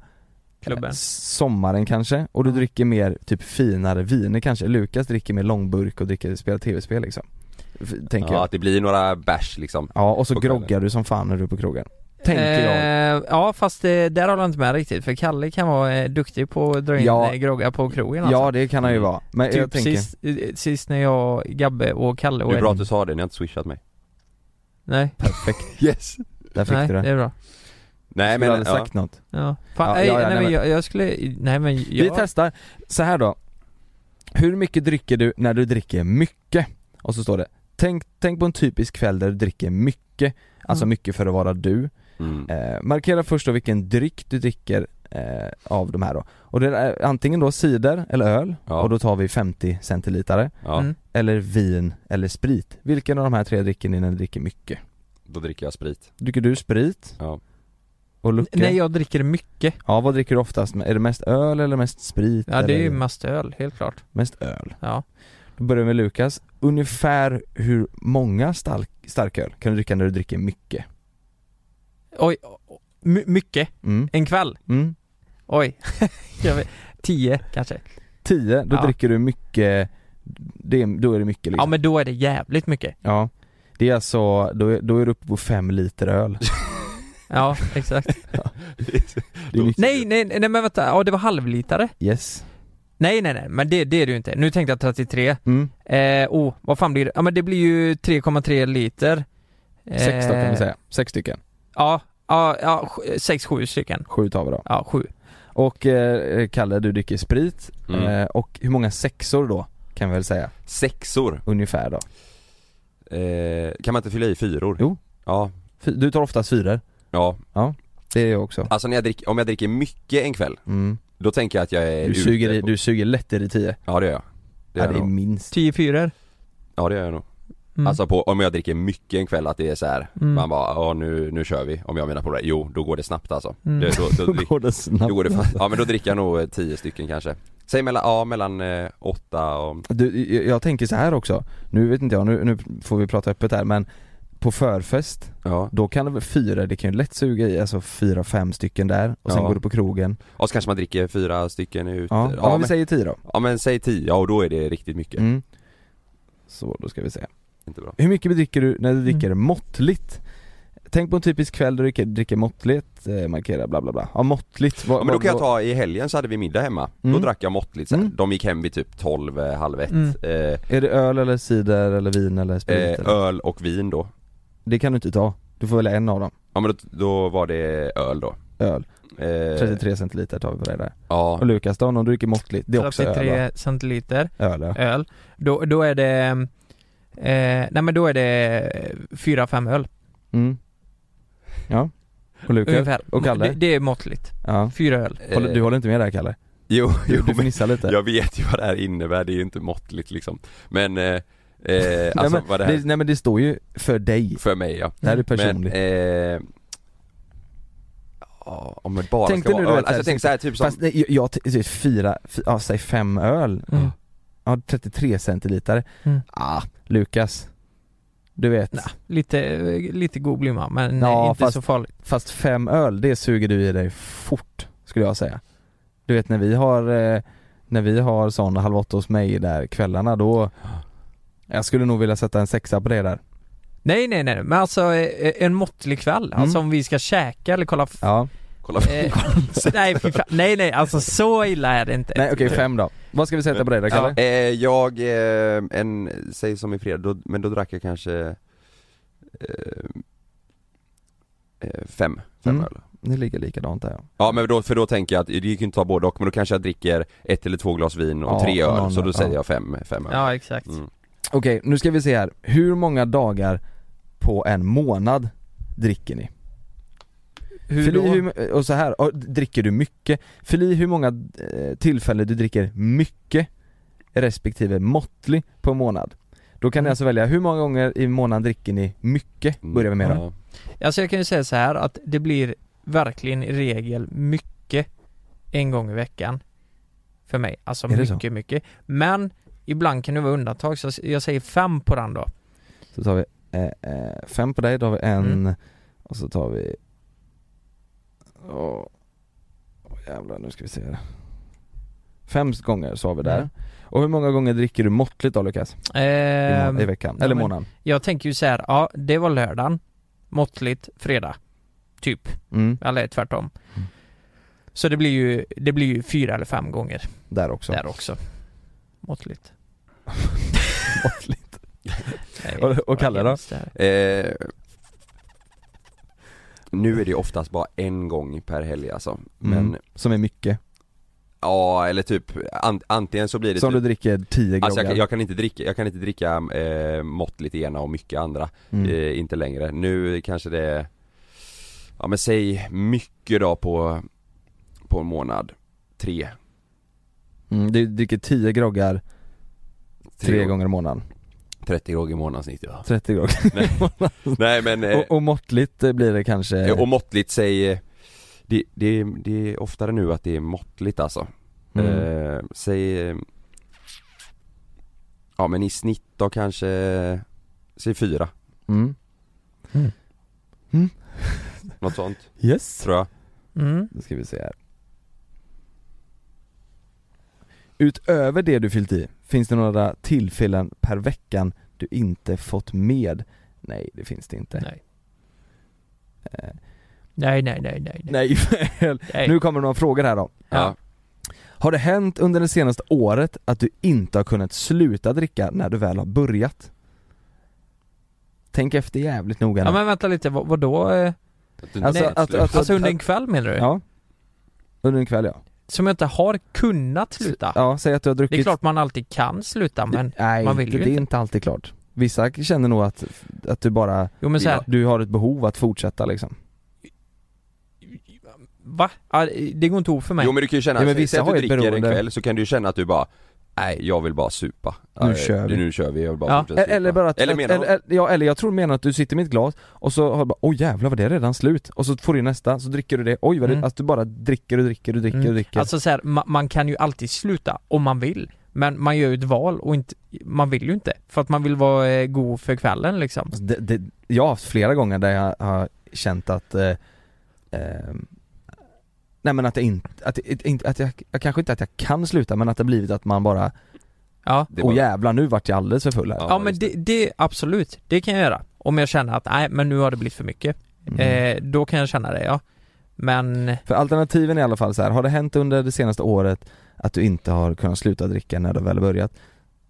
Klubben. eh, sommaren kanske, och du dricker mer typ finare viner kanske. Lukas dricker mer långburk och dricker, spelar tv-spel liksom. Tänker Ja jag. att det blir några bärs liksom. Ja, och så på kvällen. groggar du som fan när du är på krogen. Tänker jag. Eh, ja fast eh, där håller jag inte med riktigt för Kalle kan vara eh, duktig på att dra in Ja. ja. groggar på krogen alltså. Ja det kan han ju vara, men Typ jag tänker sist, eh, sist när jag, Gabbe och Kalle och Det är bra att du sa det, ni har inte swishat mig. Nej, Perfekt, Yes! där fick nej du det. det är bra Nej Skulle men, aldrig ja. sagt något Ja, Fan, Ja, ja, ja, nej, nej, men jag, jag skulle, nej men jag, Vi testar, så här då Hur mycket dricker du när du dricker mycket? Och så står det Tänk, tänk på en typisk kväll där du dricker mycket Alltså Mm. mycket för att vara du Mm. eh, Markera först då vilken dryck du dricker eh, av de här då Och det är antingen då cider eller öl Ja. och då tar vi 50 centilitare Ja, Mm. Eller vin eller sprit Vilken av de här tre dricker ni när ni dricker mycket? då dricker jag sprit Dricker du sprit? Ja. Och Lucke? Nej jag dricker mycket Ja vad dricker du oftast? Är det mest öl eller mest sprit? Ja det är ju eller mest öl, helt klart mest öl Ja Då börjar vi med Lukas. Ungefär hur många stark, starköl kan du dricka när du dricker mycket? Oj, my, mycket, Mm. en kväll? Mm. Oj, vet, tio kanske Tio, då Ja. dricker du mycket, det då är det mycket Ja liksom. men då är det jävligt mycket Ja. Det är alltså, då är, då är du uppe på fem liter öl. Ja, exakt Det är mycket. Nej, nej, nej men vänta, ja det var halvlitare Yes. Nej nej nej, men det, det är det ju inte. Nu tänkte jag 33 Mm. Eh, oh, vad fan blir det? Ja men det blir ju 3,3 liter Sex då kan vi Eh, säga. Sex stycken. Ja, ja, ja, sex, sju stycken Sju tar vi då. Ja, sju Och eh, Kalle, du dricker sprit. Mm. Eh, och hur många sexor då? Kan vi väl säga. Sexor? Ungefär då. Eh, kan man inte fylla i fyror? Jo. Ja, Du tar oftast fyror. Ja Ja, det är jag också. Alltså när jag dricker, om jag dricker mycket en kväll Mm. Då tänker jag att jag är Du suger, i, du suger lätt i det tio. Ja det gör jag Det ja, gör det är nog. minst. 10 fyror Ja det gör jag nog Mm. Alltså på, om jag dricker mycket en kväll att det är så här, Mm. man bara ja nu, nu kör vi Om jag menar på det, jo då går det snabbt alltså Mm. det, då, då, Då går det snabbt. då går det Ja men då dricker jag nog eh, tio stycken kanske Säg mellan, ja mellan eh, åtta och Du, jag- jag tänker så här också, nu vet inte jag, nu, nu får vi prata öppet här men På förfest, Ja, då kan det väl fyra, det kan ju lätt suga i alltså fyra, fem stycken där och sen Ja. går du på krogen och så kanske man dricker fyra stycken ute Ja, ja, men vi säger tio då ja men säg tio, ja och då är det riktigt mycket mm. Så då ska vi se Inte bra Hur mycket dricker du när du dricker Mm. måttligt? Tänk på en typisk kväll där du dricker, dricker måttligt, eh, markera bla bla bla Ja måttligt, vad, Ja men då kan jag ta, i helgen så hade vi middag hemma, Mm. då drack jag måttligt så här. Mm. De gick hem vid typ 12, eh, halv ett Mm. eh, Är det öl eller cider eller vin eller sprit? eh? Öl och vin då Det kan du inte ta, du får välja en av dem Ja men då, då var det öl då Öl, eh, 33 centiliter tar vi på det där Ja, Och Lukas då, om du dricker måttligt, det är också öl 33 va? centiliter Öl ja. öl Då, då är det eh, Nej men då är det 4-5 öl Mm. Ja. Och Lukas? Ungefär Och Kalle? det, det är måttligt, Ja. fyra öl Håller, Eh, du håller inte med där Kalle? Jo, jo du fnissar lite? jag vet ju vad det här innebär, det är ju inte måttligt liksom Men, eh, eh, nej, alltså men, vad det här, det, nej men det står ju för dig, för mig ja. Det här är Men, personligt. eh, ja, om det bara Tänkte ska nu, vara du öl, alltså jag så här, tänker såhär typ som Fast nej, jag, jag fyra, fy- ja säg fem öl. Mm. Ja 33 centiliter. Mm. Ah, Lukas. Du vet, Nej, lite, lite god blir man men Ja, inte fast- så farligt. fast fem öl, det suger du i dig fort Skulle jag säga. Du vet när vi har, eh, när vi har sån halv åtta hos mig där kvällarna då Jag skulle nog vilja sätta en sexa på det där. Nej nej nej, men alltså eh, en måttlig kväll, alltså om vi ska käka eller kolla f- Ja, Kolla eh, nej, fan, nej nej, alltså så illa är det inte. Nej okej fem då. Vad ska vi sätta på dig då Kalle? Eh, jag, eh, en, säg som i fredag, då, men då drack jag kanske eh, eh, Fem, fem Mm. öl. Det ligger likadant där ja. Ja men då, för då tänker jag att det gick ju inte att ta både och, men då kanske jag dricker ett eller två glas vin och Ja, tre öl, så då öl, säger ja. jag fem, fem öl. Ja exakt. Mm. Okej, nu ska vi se här. Hur många dagar på en månad dricker ni? Hur Fyll i då? hur, och så här, och dricker du mycket? Fyll i hur många eh, tillfällen du dricker mycket respektive måttlig på en månad. Då kan ni Mm. alltså välja hur många gånger i månaden dricker ni mycket, börjar vi med då. Ja. Alltså jag kan ju säga så här att det blir verkligen i regel mycket en gång i veckan för mig. Alltså så? mycket, mycket. Men ibland kan det vara undantag, så jag säger fem på den då. Så tar vi eh, eh, fem på dig, då har vi en Mm. och så tar vi Åh åh, jävlar nu ska vi se här. Fem gånger sa vi där. Mm. Och hur många gånger dricker du måttligt då Lukas? Ehm, I veckan, ja, eller men månaden? Jag tänker ju så här, ja det var lördagen, måttligt, fredag, typ. Mm. Eller tvärtom. Så det blir ju, det blir ju fyra eller fem gånger. Där också. Där också. Måttligt. måttligt. Nej, Och, och Kalle då? Eh, nu är det oftast bara en gång per helg alltså. Men Mm. Som är mycket. ja, eller typ an, antingen så blir det Som typ, du dricker tio Alltså jag, groggar. kan- jag kan inte dricka, jag kan inte dricka eh, måttligt ena och mycket andra. Mm. Eh, inte längre. Nu kanske det är, ja men säg mycket då på, på en månad. Tre. Mm, du dricker tio groggar tre grogg- gånger i månaden. 30 grogg i månadssnitt ja. 30 groggar Nej. Nej men eh, och, och måttligt eh, blir det kanske Och måttligt säg eh, det, det, det är oftare nu att det är måttligt alltså Mm. eh, Säg Ja men i snitt då kanske Säg fyra mm. Något sånt Yes Tror jag Mm. Då ska vi se här Utöver det du fyllt i, finns det några tillfällen per veckan du inte fått med? Nej det finns det inte Nej. Eh, Nej, nej, nej, nej. Nej, väl. Nej. nu kommer några frågor här då Ja. Har det hänt under det senaste året att du inte har kunnat sluta dricka när du väl har börjat? Tänk efter jävligt noga nu Ja men vänta lite, vad, vadå? eh? Alltså, nej, att- att- alltså att- under en kväll menar du? Ja Under en kväll ja Som jag inte har kunnat sluta? Ja, säg att du har druckit Det är klart man alltid kan sluta men Nej, man vill det, ju det är inte. alltid klart Vissa känner nog att, att du bara, Jo, men så här- du har ett behov att fortsätta liksom Va? Ja, det går inte ihop för mig. Jo men du kan ju känna, Ja, men säg vissa att har du ett dricker en beroende. kväll så kan du ju känna att du bara Nej jag vill bara supa Nu Ja, kör vi. Nu kör vi, jag vill bara Ja. fortsätta supa. Eller bara att, Eller att, menar eller, eller, ja, eller jag tror du menar att du sitter med ett glas och så har du bara oj jävlar var det redan slut? Och så får du nästa, så dricker du det, oj vad det, Mm. alltså du bara dricker och dricker och dricker och Mm. dricker Alltså så här, ma- man kan ju alltid sluta om man vill Men man gör ju ett val och inte, man vill ju inte För att man vill vara eh, god för kvällen liksom Alltså, det, det, jag har haft flera gånger där jag har känt att eh, eh, Nej men att jag inte, att, inte, att jag, jag, kanske inte att jag kan sluta men att det har blivit att man bara Ja, Åh var- jävlar nu vart jag alldeles för full här ja men det, det, absolut, det kan jag göra Om jag känner att nej men nu har det blivit för mycket Mm. eh, Då kan jag känna det ja Men, För alternativen i alla fall så här. har det hänt under det senaste året att du inte har kunnat sluta dricka när du väl har börjat?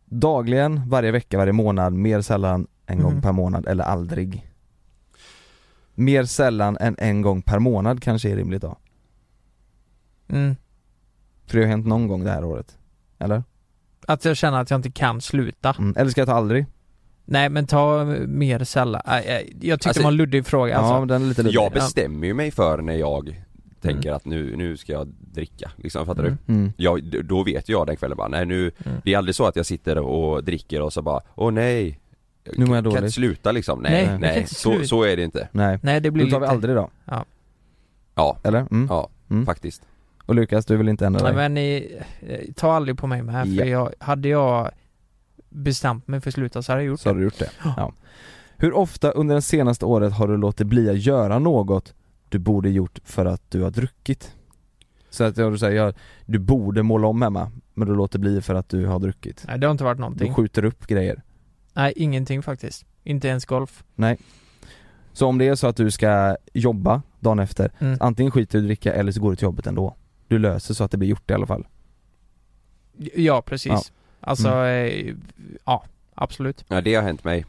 Dagligen, varje vecka, varje månad, mer sällan en gång Mhm. per månad eller aldrig? Mer sällan än en gång per månad kanske är rimligt då? Mm, För det har hänt någon gång det här året, eller? att jag känner att jag inte kan sluta Mm. Eller ska jag ta aldrig? Nej men ta mer sällan, Nej, eh, jag tyckte Alltså- det var en luddig fråga alltså. Ja, den är lite luddig. Jag bestämmer ju mig för när jag tänker att nu, nu ska jag dricka, liksom, fattar Mm. du? Mm. Jag, d- då vet jag den kvällen bara, nej nu, Mm. det är aldrig så att jag sitter och dricker och så bara, åh nej Nu mår jag Kan jag inte dåligt. sluta liksom? Nej, Nej, jag kan nej, så, så är det inte Nej, Nej det blir då tar vi lite aldrig då, Ja, eller? Mm. ja, Mm. faktiskt Och Lukas, du vill inte ändra Nej dig? men ni, eh, ta aldrig på mig med här för Ja. jag, hade jag bestämt mig för att sluta så hade jag gjort Så har det du gjort det? Ja. Hur ofta under det senaste året har du låtit bli att göra något du borde gjort för att du har druckit? Så att jag säger, jag, du borde måla om hemma, men du låter bli för att du har druckit. Nej det har inte varit Du någonting skjuter upp grejer. Nej ingenting faktiskt, inte ens golf Nej. Så om det är så att du ska jobba dagen efter, mm. antingen skiter du i att dricka eller så går du till jobbet ändå. Du löser så att det blir gjort i alla fall. Ja precis, Ja. alltså eh, ja, absolut Ja det har hänt mig,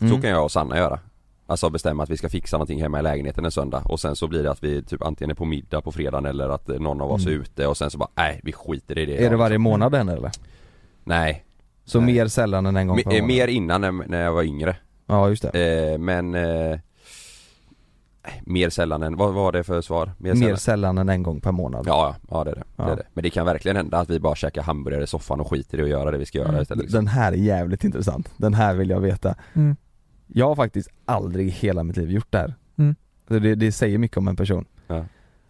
Mm. så kan jag och Sanna göra Alltså bestämma att vi ska fixa någonting hemma i lägenheten en söndag och sen så blir det att vi typ antingen är på middag på fredagen eller att någon av oss Mm. är ute och sen så bara, nej vi skiter i det Är det varje månad än eller? Nej, Så Nej. mer sällan än en gång per månad? mer innan när, när jag var yngre Ja just det. eh, Men eh, Mer sällan än, vad var det för svar? Mer Mer sällan? sällan än en gång per månad. Ja, ja det är det. det Ja. är det. Men det kan verkligen hända att vi bara käkar hamburgare i soffan och skiter i att göra det vi ska göra Mm. istället liksom. Den här är jävligt intressant. Den här vill jag veta. mm. Jag har faktiskt aldrig i hela mitt liv gjort det här. Mm. Så det, det säger mycket om en person. Ja.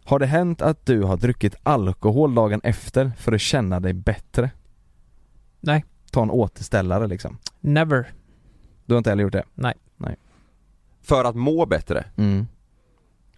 Har det hänt att du har druckit alkohol dagen efter för att känna dig bättre? Nej. Ta en återställare liksom. Never. Du har inte heller gjort det? Nej. Nej. För att må bättre? Mm.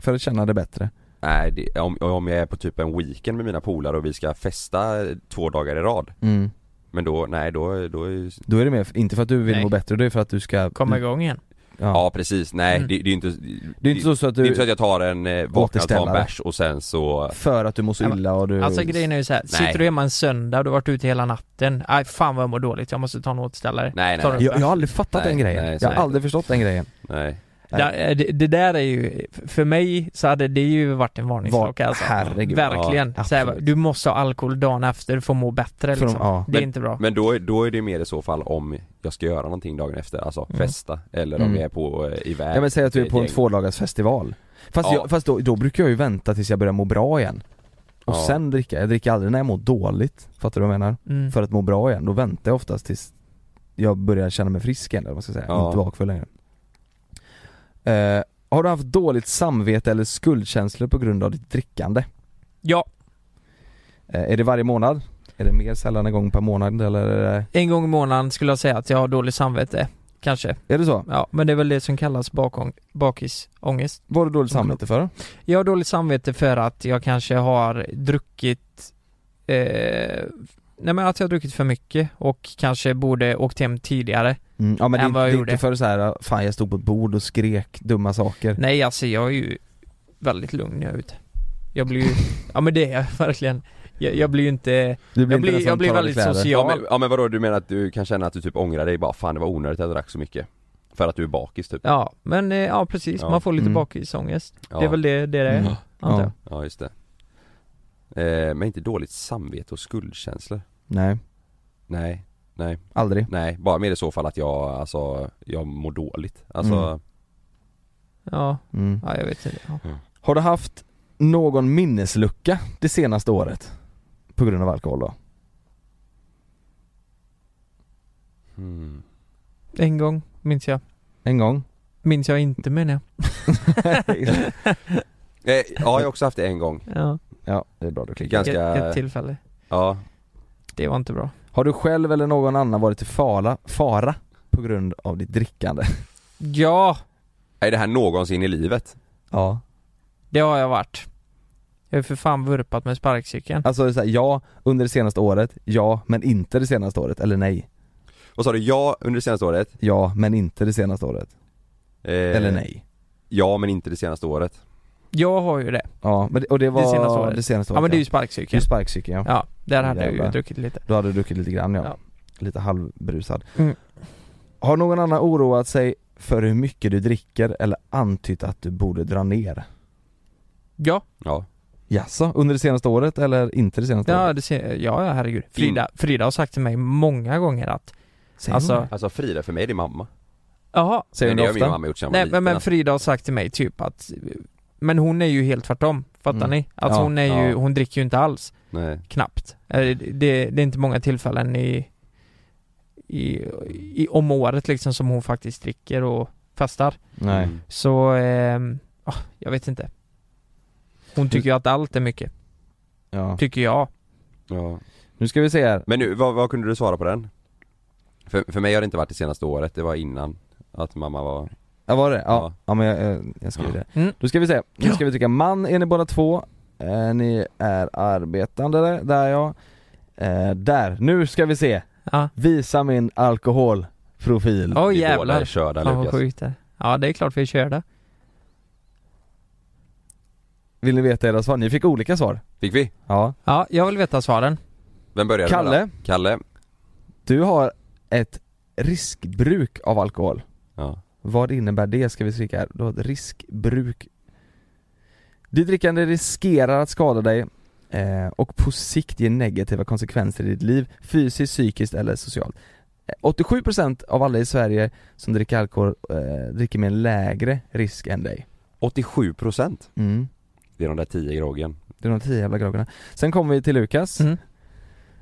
För att känna dig bättre? Nej, det, om, om jag är på typ en weekend med mina polare och vi ska festa två dagar i rad Mm. Men då, nej då, då är Då är det mer, inte för att du vill Nej. må bättre, det är för att du ska Komma igång igen. Ja, Ja precis, nej Mm. det, det är inte Det är inte så, så att Det är du, inte så att jag tar en, eh, vaknar och tar en bärs och sen så för att du mår så illa och du Alltså grejen är ju så här, sitter Nej. du hemma en söndag, du har varit ute hela natten, aj fan vad jag mår dåligt, jag måste ta en återställare. Nej nej, nej, du- jag, jag har aldrig fattat Nej, den grejen, nej, jag har nej. aldrig förstått den grejen nej. Det, det, det där är ju, för mig så hade det ju varit en varningsklocka alltså. herregud. Verkligen. Ja, så här, du måste ha alkohol dagen efter för att må bättre liksom. de- ja. Det är Men- inte bra. Men då, är- då är det mer i så fall om jag ska göra någonting dagen efter, alltså Mm. festa eller om Mm. jag är på eh, iväg Ja men säg att du är på en ett gäng. tvådagars festival Fast, Ja. jag, fast då, då brukar jag ju vänta tills jag börjar må bra igen Och Ja. sen dricka, jag dricker aldrig när jag mår dåligt Fattar du vad jag menar? Mm. För att må bra igen, då väntar jag oftast tills jag börjar känna mig frisk igen eller vad man ska säga, Ja. inte bakfull längre eh, Har du haft dåligt samvete eller skuldkänslor på grund av ditt drickande? Ja, Eh, är det varje månad? Är det mer sällan en gång per månad eller är det, en gång i månaden skulle jag säga att jag har dåligt samvete. Kanske. är det så? Ja, men det är väl det som kallas bakång, bakisångest. Vad har du dåligt samvete för? Jag har dåligt samvete för att jag kanske har druckit eh, Nej men att jag har druckit för mycket och kanske borde åkt hem tidigare. Mm, ja men det, Än vad jag det är inte för så här, fan jag stod på ett bord och skrek dumma saker Nej alltså jag är ju väldigt lugn när jag är ute. Jag blir ju, ja men det är jag verkligen. Jag, jag blir ju inte, Du blir jag inte blir, jag blir väldigt kläder. social. Ja men, ja men vadå, du menar att du kan känna att du typ ångrar dig bara, fan det var onödigt att jag drack så mycket? För att du är bakis typ? Ja, men eh, ja precis, Ja. man får lite Mm. bakisångest. Ja. Det är väl det det är, Mm. antar Ja. jag. Ja just det eh, Men inte dåligt samvete och skuldkänslor? Nej, Nej, nej, aldrig nej, bara med i så fall att jag, alltså, jag mår dåligt Alltså, Mm. Ja, mm. ja jag vet inte. Ja. Har du haft någon minneslucka det senaste året? På grund av alkohol då? hmm. En gång, minns jag. En gång? Minns jag inte menar jag. eh, Ja, jag har också haft det en gång Ja, ja, det är bra du klickar Ganska, ett, ett tillfälle. ja Det var inte bra. Har du själv eller någon annan varit i fara, fara på grund av ditt drickande? Ja, Är det här någonsin i livet? Ja det har jag varit. Jag har för fan vurpat med sparkcykeln. Alltså så här, ja, under det senaste året, ja, men inte det senaste året, eller nej Vad sa du, ja under det senaste året? Ja, men inte det senaste året, Eh, eller nej Ja men inte det senaste året Jag har ju det. Ja, men det, och det var Det senaste året. det senaste året Ja men det är ju Det är sparkcykeln. sparkcykeln ja. Ja, där hade jag ju Jävlar. druckit lite. Då hade du druckit lite grann ja, Ja. lite halvbrusad Mm. Har någon annan oroat sig för hur mycket du dricker eller antytt att du borde dra ner? Ja, Ja Jaså, under det senaste året eller inte det senaste ja, året? det ser, ja, ja herregud. Frida, Frida har sagt till mig många gånger att Säger alltså- hon? Alltså Frida för mig är det mamma Jaha, Säger Men hon det det har min ofta? mamma gjort nej men, men. Frida har sagt till mig typ att Men hon är ju helt tvärtom, fattar Mm. ni? Alltså Ja, hon är ju, ja. hon dricker ju inte alls, Nej knappt. Eh, Det, det är inte många tillfällen i, i, i om året liksom som hon faktiskt dricker och festar. Nej Mm. Så, ah, jag vet inte. Hon tycker ju att allt är mycket, Ja, tycker jag. Ja nu ska vi se här Men nu, vad, vad kunde du svara på den? För, för mig har det inte varit det senaste året, det var innan Att mamma var Ja var det? Ja, Ja. ja men jag, jag, jag skriver Ja. det Mm. Då ska vi se, nu ska vi trycka man är ni båda två eh, Ni är arbetande där, ja eh, Där, nu ska vi se Ja. Visa min alkoholprofil Åh Vi båda är jävlar. körda Fan vad Lukas sjukt det. Ja det är klart vi är körda. Vill ni veta era svar? Ni fick olika svar Fick vi? Ja Ja, jag vill veta svaren. Vem började Kalle. med då? Kalle? Du har ett riskbruk av alkohol Ja Vad innebär det ska vi trycka här? Ett riskbruk Ditt drickande riskerar att skada dig eh, och på sikt ge negativa konsekvenser i ditt liv, fysiskt, psykiskt eller socialt. Eh, 87% av alla i Sverige som dricker alkohol eh, dricker med en lägre risk än dig. 87% Mm. Det är de där 10 groggen Det är de tio jävla groggarna. Sen kommer vi till Lukas. Mm.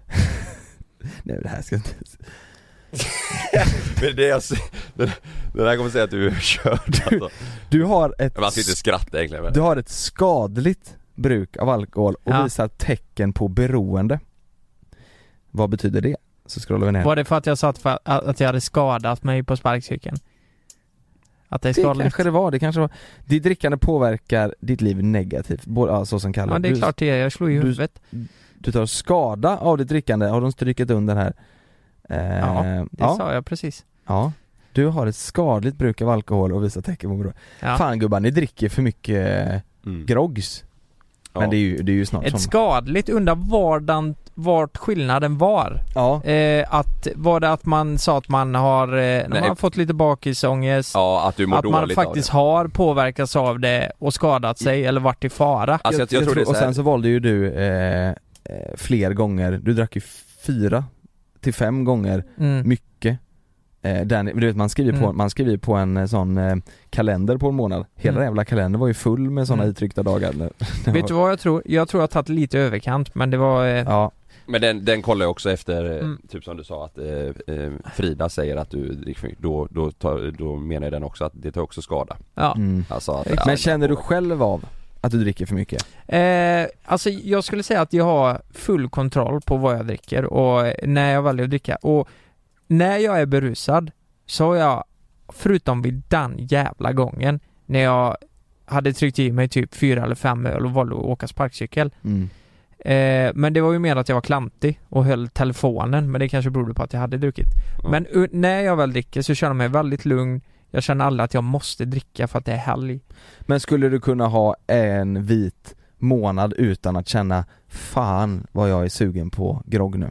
Nej det här ska inte... Men det är alltså, det, det där kommer säga att du är körd alltså. Du har ett, Man ska inte skratta egentligen men du har ett skadligt bruk av alkohol och Ja. visar tecken på beroende. Vad betyder det? Så scrollar vi ner. Var det för att jag sa att, för, att jag hade skadat mig på sparkcykeln? Att det är Det skadligt? kanske det var, det kanske var Ditt drickande påverkar ditt liv negativt, både, ja, så som kallar Ja det är du, klart det är, jag slog i du- huvudet Du tar skada av ditt drickande, har de strykit under här? Eh, Ja, det ja, sa jag precis ja. Du har ett skadligt bruk av alkohol och visar tecken på beroende. ja. Fan gubbar, ni dricker för mycket Mm. groggs Ja. Men det är ju, det är ju snart Ett som skadligt, undrar vardan, vart skillnaden var? Ja, Eh, att, var det att man sa att man har, eh, när Nej. man har fått lite bakisångest? Ja, att du mår att man faktiskt har påverkats av det och skadat sig eller varit i fara? Alltså jag, jag, tror det är så Och sen så valde ju du eh, eh, fler gånger, du drack ju fyra till fem gånger Mm. mycket eh, den, du vet man skriver på, Mm. man skriver på en eh, sån eh, kalender på en månad Hela Mm. jävla kalendern var ju full med sådana Mm. itryckta dagar när, när Vet du vad jag tror? Jag tror jag har tagit lite överkant men det var... Eh, Ja, Men den, den kollar jag också efter, Mm. typ som du sa att eh, Frida säger att du då, då, tar, då menar jag den också att det tar också skada ja. mm. Alltså att. Men känner du själv av att du dricker för mycket? Eh, alltså jag skulle säga att jag har full kontroll på vad jag dricker och när jag väljer att dricka och när jag är berusad så har jag, förutom vid den jävla gången när jag hade tryckt i mig typ fyra eller fem öl och valde att åka sparkcykel Mm. eh, Men det var ju mer att jag var klantig och höll telefonen men det kanske berodde på att jag hade druckit Ja. Men när jag väl dricker så känner jag mig väldigt lugn Jag känner aldrig att jag måste dricka för att det är helg Men skulle du kunna ha en vit månad utan att känna Fan vad jag är sugen på grogg nu?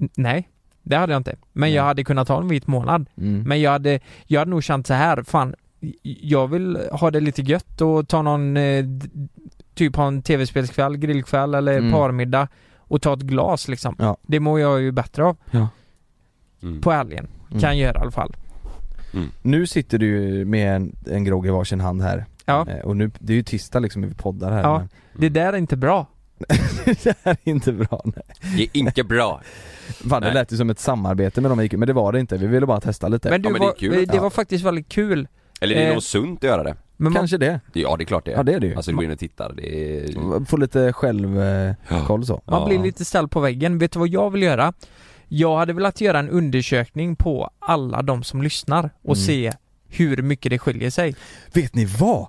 N- Nej, det hade jag inte. Men jag Nej. hade kunnat ha en vit månad. Mm. Men jag hade, jag hade nog känt så här, fan, jag vill ha det lite gött och ta någon, eh, typ ha en tv-spelskväll, grillkväll eller Mm. parmiddag och ta ett glas liksom. Ja. Det mår jag ju bättre av mm. på helgen. Mm. Kan jag göra i alla fall. Nu sitter du ju med en, en grogg i varsin hand här Ja, Eh, Och nu, det är ju tisdag liksom, vi poddar här Ja. men det där är inte bra. Det här är inte bra nej. Det är inte bra Fan det Nej. lät ju som ett samarbete med dem men det var det inte, vi ville bara testa lite Men du, Ja, men det är var, kul. det var faktiskt väldigt kul. Eller det är Eh, nog sunt att göra det Men man, Kanske det, Ja det är klart det är ja det är det ju Alltså du går in och tittar, det är... Få lite självkoll eh, så man Ja. blir lite ställd på väggen. Vet du vad jag vill göra? Jag hade velat göra en undersökning på alla de som lyssnar och Mm. se hur mycket det skiljer sig. Vet ni vad?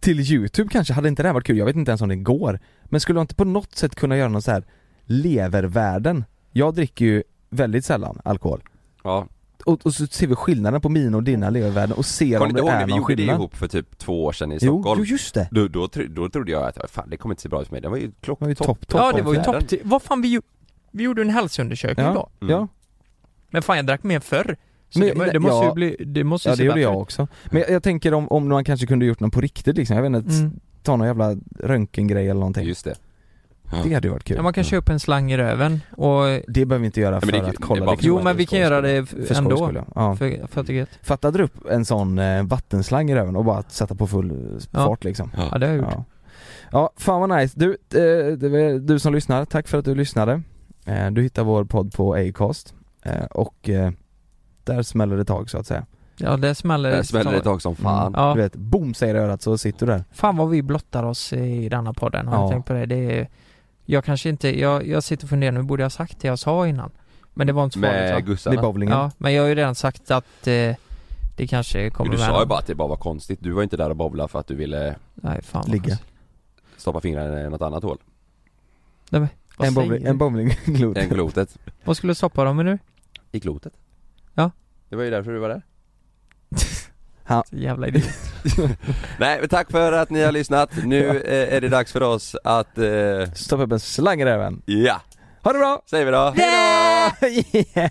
Till youtube kanske, hade inte det här varit kul? Jag vet inte ens om det går Men skulle jag inte på något sätt kunna göra någon så här levervärden? Jag dricker ju väldigt sällan alkohol Ja, och, och så ser vi skillnaden på mina och dina levervärden och ser kommer om det är när vi någon gjorde det skillnad ihop för typ två år sedan i Jo, Stockholm? jo just det! Då, då, då trodde jag att, fan det kommer inte se bra ut för mig, det var ju klock, Det var ju topp, ja, det var ju topp Vad fan vi, ju- vi gjorde en hälsoundersökning Ja, då. Mm. ja, Men fan jag drack mer förr. Så Men- det, det måste ja. ju bli, det måste ju ja det gjorde jag också Men jag, jag tänker om, om man kanske kunde gjort något på riktigt liksom, jag vet inte, Mm. ta någon jävla röntgengrej eller någonting Just det Det hade varit kul Ja, man kan köpa en slang i röven och Det behöver vi inte göra för det- att det kolla bara liksom. för Jo men vi kan göra det För ändå. skull, ja. ja. För, för att det är gött. Fatta dra upp en sån eh, vattenslang i röven och bara sätta på full eh, Ja. fart liksom Ja det har jag gjort. Ja. ja, fan vad nice. Du, eh, det du som lyssnar, tack för att du lyssnade. Eh, du hittar vår podd på Acast eh, och eh, där smäller det tag så att säga. Ja det smäller Det smäller ett tag som fan Mm. Ja. Du vet, boom säger det örat så sitter du där. Fan vad vi blottar oss i denna podden, har Ja. jag tänkt på det? det är, jag kanske inte, jag, jag sitter och funderar, nu borde jag ha sagt det jag sa innan Men det var inte så farligt? Med Det gussarna bowlingen. Ja, men jag har ju redan sagt att eh, det kanske kommer Men du med sa ju bara att det bara var konstigt, du var inte där och bowlade för att du ville Nej fan Ligga. stoppa fingrarna i något annat hål Nej, men, vad En säger bowling, du? en bowlingglot. Än klotet Vad skulle du stoppa dem med nu? I klotet Ja. Det var ju därför du var där Så jävla idiot Nej men tack för att ni har lyssnat, nu eh, är det dags för oss att, eh, Stoppa upp en slang i röven. ja, Ha det bra! säger vi då Yeah!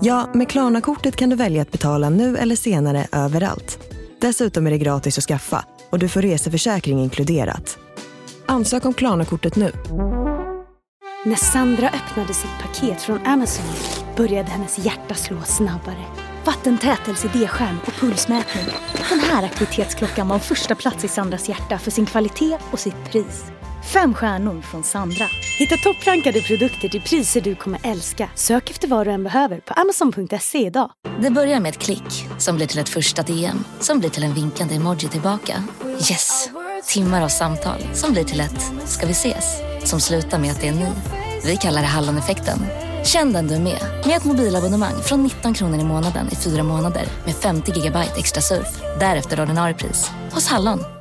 Ja, med Klarna-kortet kan du välja att betala nu eller senare överallt. Dessutom är det gratis att skaffa och du får reseförsäkring inkluderat. Ansök om Klarna-kortet nu. När Sandra öppnade sitt paket från Amazon började hennes hjärta slå snabbare. Vattentätelse-D-skärm och pulsmätning. Den här aktivitetsklockan var första plats i Sandras hjärta för sin kvalitet och sitt pris. Fem stjärnor från Sandra. Hitta topprankade produkter till priser du kommer älska. Sök efter vad du än behöver på amazon.se idag. Det börjar med ett klick som blir till ett första DM som blir till en vinkande emoji tillbaka. Yes! Timmar av samtal som blir till ett “ska vi ses?” som slutar med att det är ni. Vi kallar det Halloneffekten. Känn den du är med, med ett mobilabonnemang från 19 kronor i månaden i fyra månader med 50 gigabyte extra surf. Därefter ordinarie pris, hos Hallon.